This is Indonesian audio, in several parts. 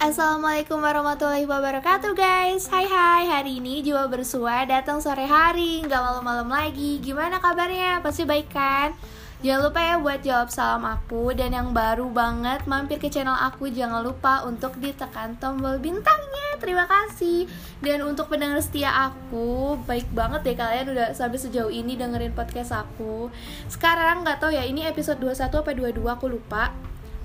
Assalamualaikum warahmatullahi wabarakatuh guys. Hai hai, hari ini Jiwa Bersua datang sore hari Nggak malam-malam lagi. Gimana kabarnya? Pasti baik kan? Jangan lupa ya buat jawab salam aku. Dan yang baru banget mampir ke channel aku Jangan lupa untuk ditekan tombol bintangnya. Terima kasih. Dan untuk pendengar setia aku Baik banget deh kalian udah sampai sejauh ini dengerin podcast aku. Sekarang nggak tahu ya ini episode 21 apa 22 aku lupa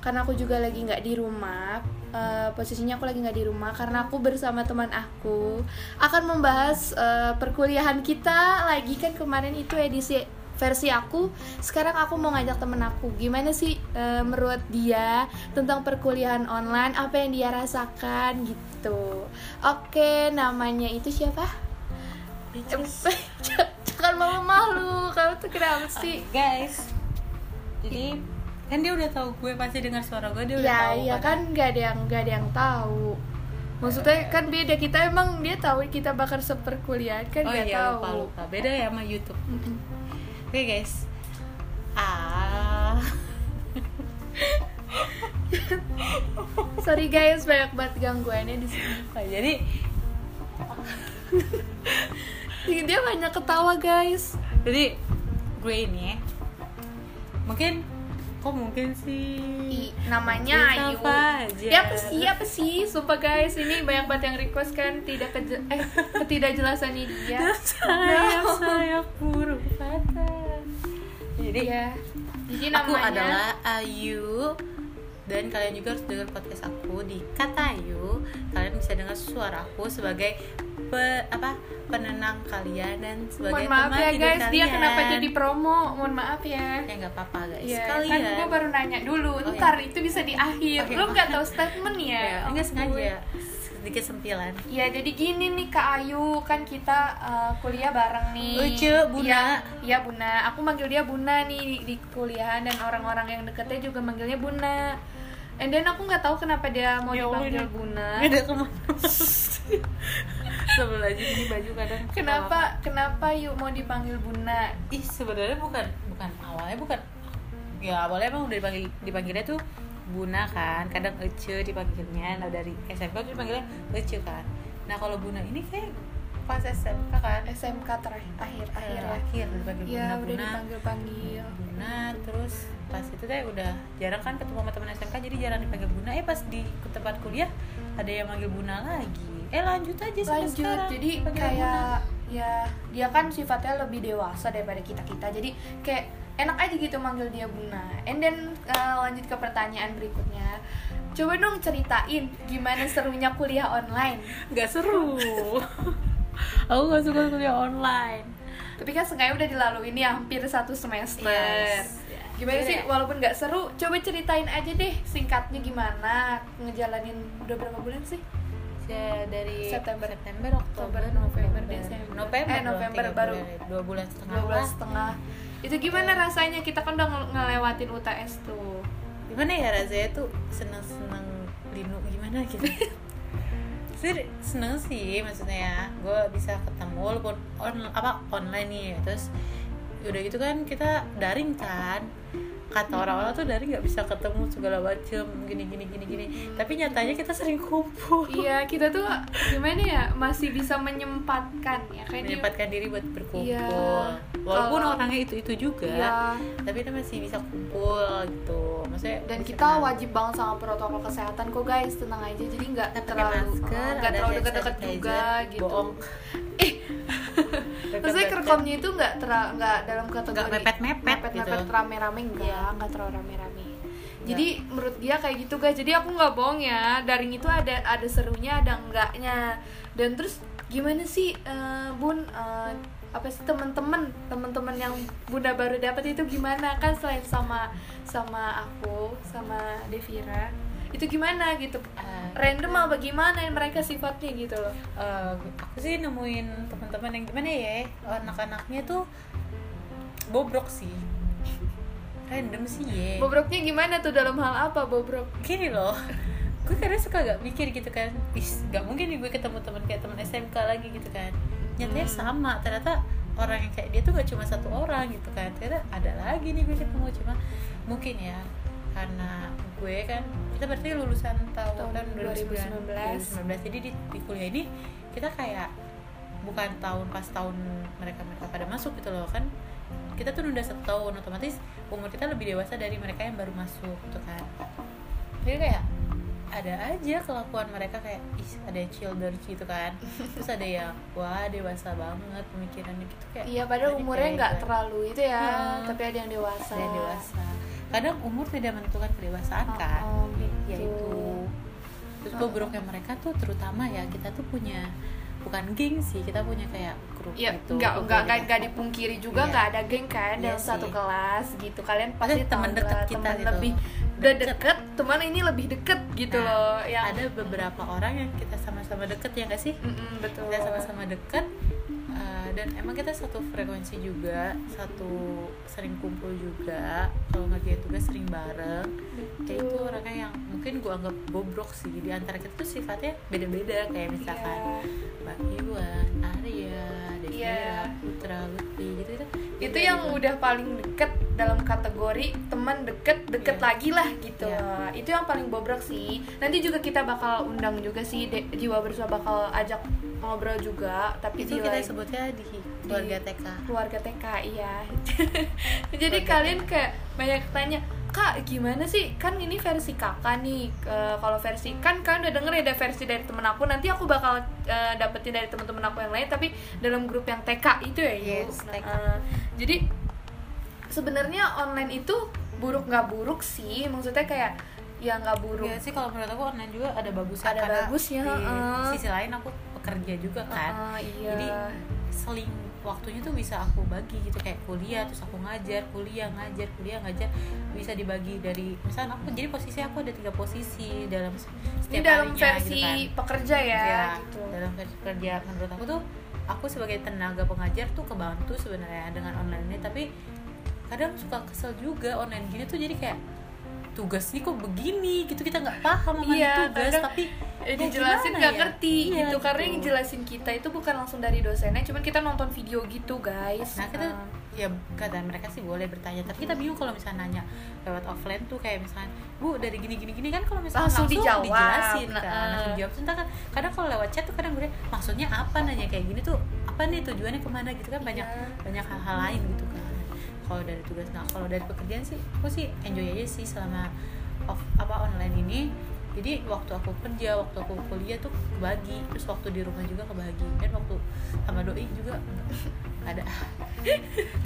karena aku juga lagi nggak di rumah uh, posisinya aku lagi nggak di rumah karena aku bersama teman aku akan membahas uh, perkuliahan kita lagi. Kan kemarin itu edisi versi aku sekarang aku mau ngajak temen aku. Gimana sih uh, menurut dia tentang perkuliahan online? Apa yang dia rasakan? Gitu. Oke namanya itu siapa? Jangan malu malu kamu tuh kenapa sih? Okay, guys. Jadi kan dia udah tahu gue pasti dengar suara gue dia udah ya, tahu ya kan nggak ada yang nggak ada yang tahu. Maksudnya kan beda kita emang dia tahu kita bakal seperkuliahan kan oh iya tahu. lupa lupa. Beda ya sama YouTube. Mm-mm. oke okay, guys. Ah. Sorry guys banyak banget gangguannya di sini. Nah, jadi dia banyak ketawa guys. Jadi gue ini mungkin kok mungkin sih? I, namanya Bisa Ayu. apa aja. ya apa sih? Apa sih? Sumpah guys ini banyak banget yang request kan tidak keje eh ketidakjelasannya dia. Sayap No. sayap burung jadi ya jadi aku namanya adalah Ayu dan kalian juga harus dengar podcast aku di Kata Ayu kalian bisa dengar suara aku sebagai pe- apa penenang kalian dan sebagai mohon maaf teman ya guys dia kalian. kenapa jadi promo mohon maaf ya ya nggak apa-apa guys Iya, kalian kan gue baru nanya dulu, Oh, ntar itu bisa di akhir. Oke, Lu nggak tahu statement ya? ya, enggak Oh, sengaja sedikit sempilan Ya jadi gini nih Kak Ayu, kan kita uh, kuliah bareng nih. Lucu, Buna. Iya, iya Buna. Aku manggil dia Buna nih di, di kuliahan dan orang-orang yang deketnya juga manggilnya Buna. And then aku nggak tahu kenapa dia mau Ya dipanggil ini- Buna. ke mana? Aja ini baju kadang Kenapa kenapa yuk mau dipanggil Buna? ih sebenarnya bukan bukan awalnya bukan. Ya awalnya emang udah dipanggil dipanggilnya tuh Buna kan. Kadang Ece dipanggilnya. Nah dari SMK tuh dipanggilnya Ece kan. Nah kalau Buna ini kayak pas SMK kan? SMK terakhir akhir akhir. Akhir ya. akhir dipanggil Iya, Buna udah Buna dipanggil-panggil. Buna terus pas itu teh udah jarang kan ketemu sama teman SMK jadi jarang dipanggil Buna eh pas di ke tempat kuliah ada yang manggil Buna lagi. Eh lanjut aja sampai lanjut sekarang. jadi panggil kayak ya dia kan sifatnya lebih dewasa daripada kita kita. Jadi kayak enak aja gitu manggil dia Buna and then uh, lanjut ke pertanyaan berikutnya. Coba dong ceritain gimana serunya kuliah online. Nggak seru aku nggak suka kuliah online tapi kan sengaja udah dilalui ini hampir satu semester Yes. gimana sih walaupun nggak seru coba ceritain aja deh singkatnya gimana ngejalanin udah berapa bulan sih Ya, dari September. September, Oktober, November, Desember. November, Eh, dong, November baru. bulan, dua bulan setengah dua bulan lah. setengah itu gimana rasanya kita kan udah nge- ngelewatin UTS tuh Gimana ya rasanya tuh seneng-seneng linu gimana gitu? sih seneng sih maksudnya ya gue bisa ketemu walaupun on apa online nih terus udah gitu kan kita daring kan kata orang-orang tuh daring nggak bisa ketemu segala macem gini gini gini gini. Tapi nyatanya kita sering kumpul. Iya kita tuh gimana ya masih bisa menyempatkan ya kayak di menyempatkan diri buat berkumpul. Iya. walaupun Kalau- orangnya itu itu juga iya. tapi kita masih bisa kumpul gitu. Maksudnya dan kita kenal. wajib banget sama protokol kesehatan kok guys. Tenang aja jadi nggak terlalu nggak terlalu deket-deket juga gitu. bohong. Maksudnya kerekomnya itu nggak nggak dalam kategori Nggak mepet-mepet mepet gitu. rame-rame enggak Iya. nggak terlalu rame-rame. Jadi menurut dia kayak gitu guys. Jadi aku nggak bohong ya. Daring itu ada ada serunya ada enggaknya dan terus gimana sih eh, bun? Eh, apa sih teman-teman teman-teman yang bunda baru dapat itu gimana kan? Selain sama sama aku sama Devira itu gimana gitu? Eh, random apa gimana mereka sifatnya gitu loh? Eh, aku sih nemuin teman-teman yang gimana ya anak-anaknya tuh bobrok sih. Random sih ya. Bobroknya gimana tuh dalam hal apa bobrok? Gini loh gue kadang suka gak mikir gitu kan. Is gak mungkin nih gue ketemu teman kayak teman SMK lagi gitu kan. Nyatanya Hmm. sama ternyata orang yang kayak dia tuh gak cuma satu orang gitu kan. Ternyata ada lagi nih gue ketemu cuma mungkin ya karena gue kan kita berarti lulusan tahun, Tahun kan 2019. 2019 jadi di, di kuliah ini kita kayak bukan tahun pas tahun mereka mereka pada masuk gitu loh kan kita tuh udah satu tahun otomatis umur kita lebih dewasa dari mereka yang baru masuk gitu kan jadi kayak ada aja kelakuan mereka kayak ih ada yang childer gitu kan terus ada yang wah dewasa banget pemikirannya gitu kayak iya padahal "Ini umurnya nggak gitu." terlalu itu ya Iya. tapi ada yang dewasa ada yang dewasa kadang umur tidak menentukan kedewasaan Oh, kan oh, gitu. ya itu terus Oh. bobroknya mereka tuh terutama ya kita tuh punya bukan geng sih kita punya kayak grup Iya, gitu nggak nggak nggak nggak dipungkiri juga Iya. nggak ada geng kan Iya dalam satu sih. kelas gitu kalian pasti teman deket lah, kita teman gitu. lebih udah Deket. deket teman ini lebih deket gitu Nah, loh yang ada beberapa orang yang kita sama-sama deket ya nggak sih Mm-mm, betul kita sama-sama deket uh, dan emang kita satu frekuensi juga satu sering kumpul juga kalau ngerjain tugas sering bareng ya itu orangnya yang mungkin gua anggap bobrok sih di antara kita tuh sifatnya beda-beda kayak misalkan Iya. Mbak Iwan, Arya, Devira, Iya. Putra, Lutfi gitu itu itu yang udah paling deket dalam kategori teman deket deket Iya. lagi lah gitu Iya. itu yang paling bobrok sih nanti juga kita bakal undang juga sih De- jiwa bersua bakal ajak ngobrol juga tapi itu di kita lain- sebutnya di keluarga TK keluarga TK iya jadi Keluarga kalian kayak banyak tanya kak gimana sih kan ini versi kakak nih Eh, kalau versi kan kan udah denger ya ada versi dari temen aku nanti aku bakal eh, dapetin dari teman-teman aku yang lain tapi dalam grup yang TK itu ya. Yes, Nah, TK. eh, jadi sebenarnya online itu buruk nggak buruk sih maksudnya kayak ya nggak buruk ya sih kalau menurut aku online juga ada bagusnya Ada karena bagusnya, di heeh. sisi lain aku pekerja juga kan. Ah, iya. jadi seling waktunya tuh bisa aku bagi gitu kayak kuliah terus aku ngajar kuliah ngajar kuliah ngajar bisa dibagi dari misalnya aku. Jadi posisi aku ada tiga posisi dalam ini setiap dalam harinya versi gitu kan. pekerja ya, Ya, gitu. dalam versi kerja menurut aku tuh aku sebagai tenaga pengajar tuh kebantu sebenarnya dengan online ini tapi kadang suka kesel juga online gini tuh jadi kayak tugas ini kok begini gitu kita nggak paham sama Iya, tugas. kadang tapi eh, ya dijelasin nggak ya? ngerti Iya, gitu karena gitu. yang jelasin kita itu bukan langsung dari dosennya cuman kita nonton video gitu guys nah kita Ah. ya kata mereka sih boleh bertanya tapi kita bingung kalau misalnya nanya lewat offline tuh kayak misalnya bu dari gini gini gini kan kalau misalnya Langsung langsung, dijawab. dijelasin Nah, kan ah. langsung dijawab Entah kan kadang kalau lewat chat tuh kadang gue maksudnya apa nanya kayak gini tuh apa nih tujuannya ke mana gitu kan banyak Iya. banyak hal-hal lain gitu kan kalau dari tugas nah kalau dari pekerjaan sih aku sih enjoy aja sih selama off apa online ini jadi waktu aku kerja waktu aku kuliah tuh kebagi. Terus waktu di rumah juga kebagi. Dan waktu sama doi juga ada.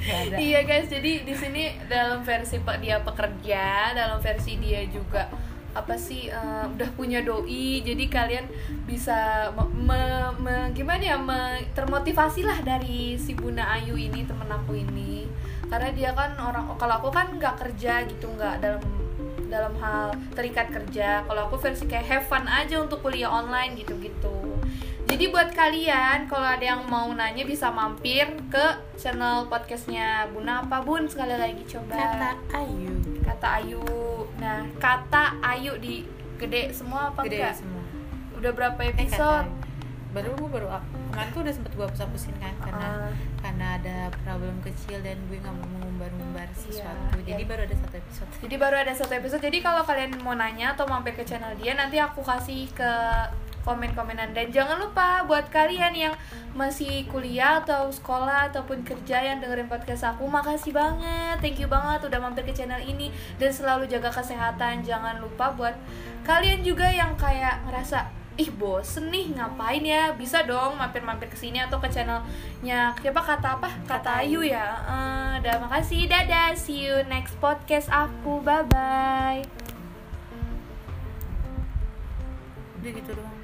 Ada. Iya guys, jadi di sini dalam versi pe- dia pekerja, dalam versi dia juga apa sih eh, udah punya doi, jadi kalian bisa me- me- me- gimana ya? Me- termotivasi lah dari si Bunda Ayu ini temen aku ini, karena dia kan orang kalau aku kan nggak kerja gitu nggak dalam dalam hal terikat kerja, kalau aku versi kayak have fun aja untuk kuliah online gitu-gitu. Jadi buat kalian kalau ada yang mau nanya bisa mampir ke channel podcastnya Buna apa Bun sekali lagi coba kata Ayu kata Ayu. Nah kata Ayu di gede semua apa gede enggak? semua Udah berapa Eh, episode? Baru gue baru up- kemarin tuh udah sempet gue hapus-hapusin kan karena Ah. karena ada problem kecil dan gue nggak mau mengumbar-umbar sesuatu. Iya, jadi iya. baru ada satu episode. Jadi baru ada satu episode. Jadi kalau kalian mau nanya atau mampir ke channel dia nanti aku kasih ke komen-komenan. Dan jangan lupa buat kalian yang masih kuliah atau sekolah ataupun kerja yang dengerin podcast aku makasih banget. Thank you banget udah mampir ke channel ini. Dan selalu jaga kesehatan. Jangan lupa buat kalian juga yang kayak ngerasa ih bosen nih ngapain ya? Bisa dong mampir-mampir ke sini atau ke channelnya siapa kata apa? Kata Ayu ya? Eh, udah makasih. Dadah see you next podcast aku. Bye bye udah gitu doang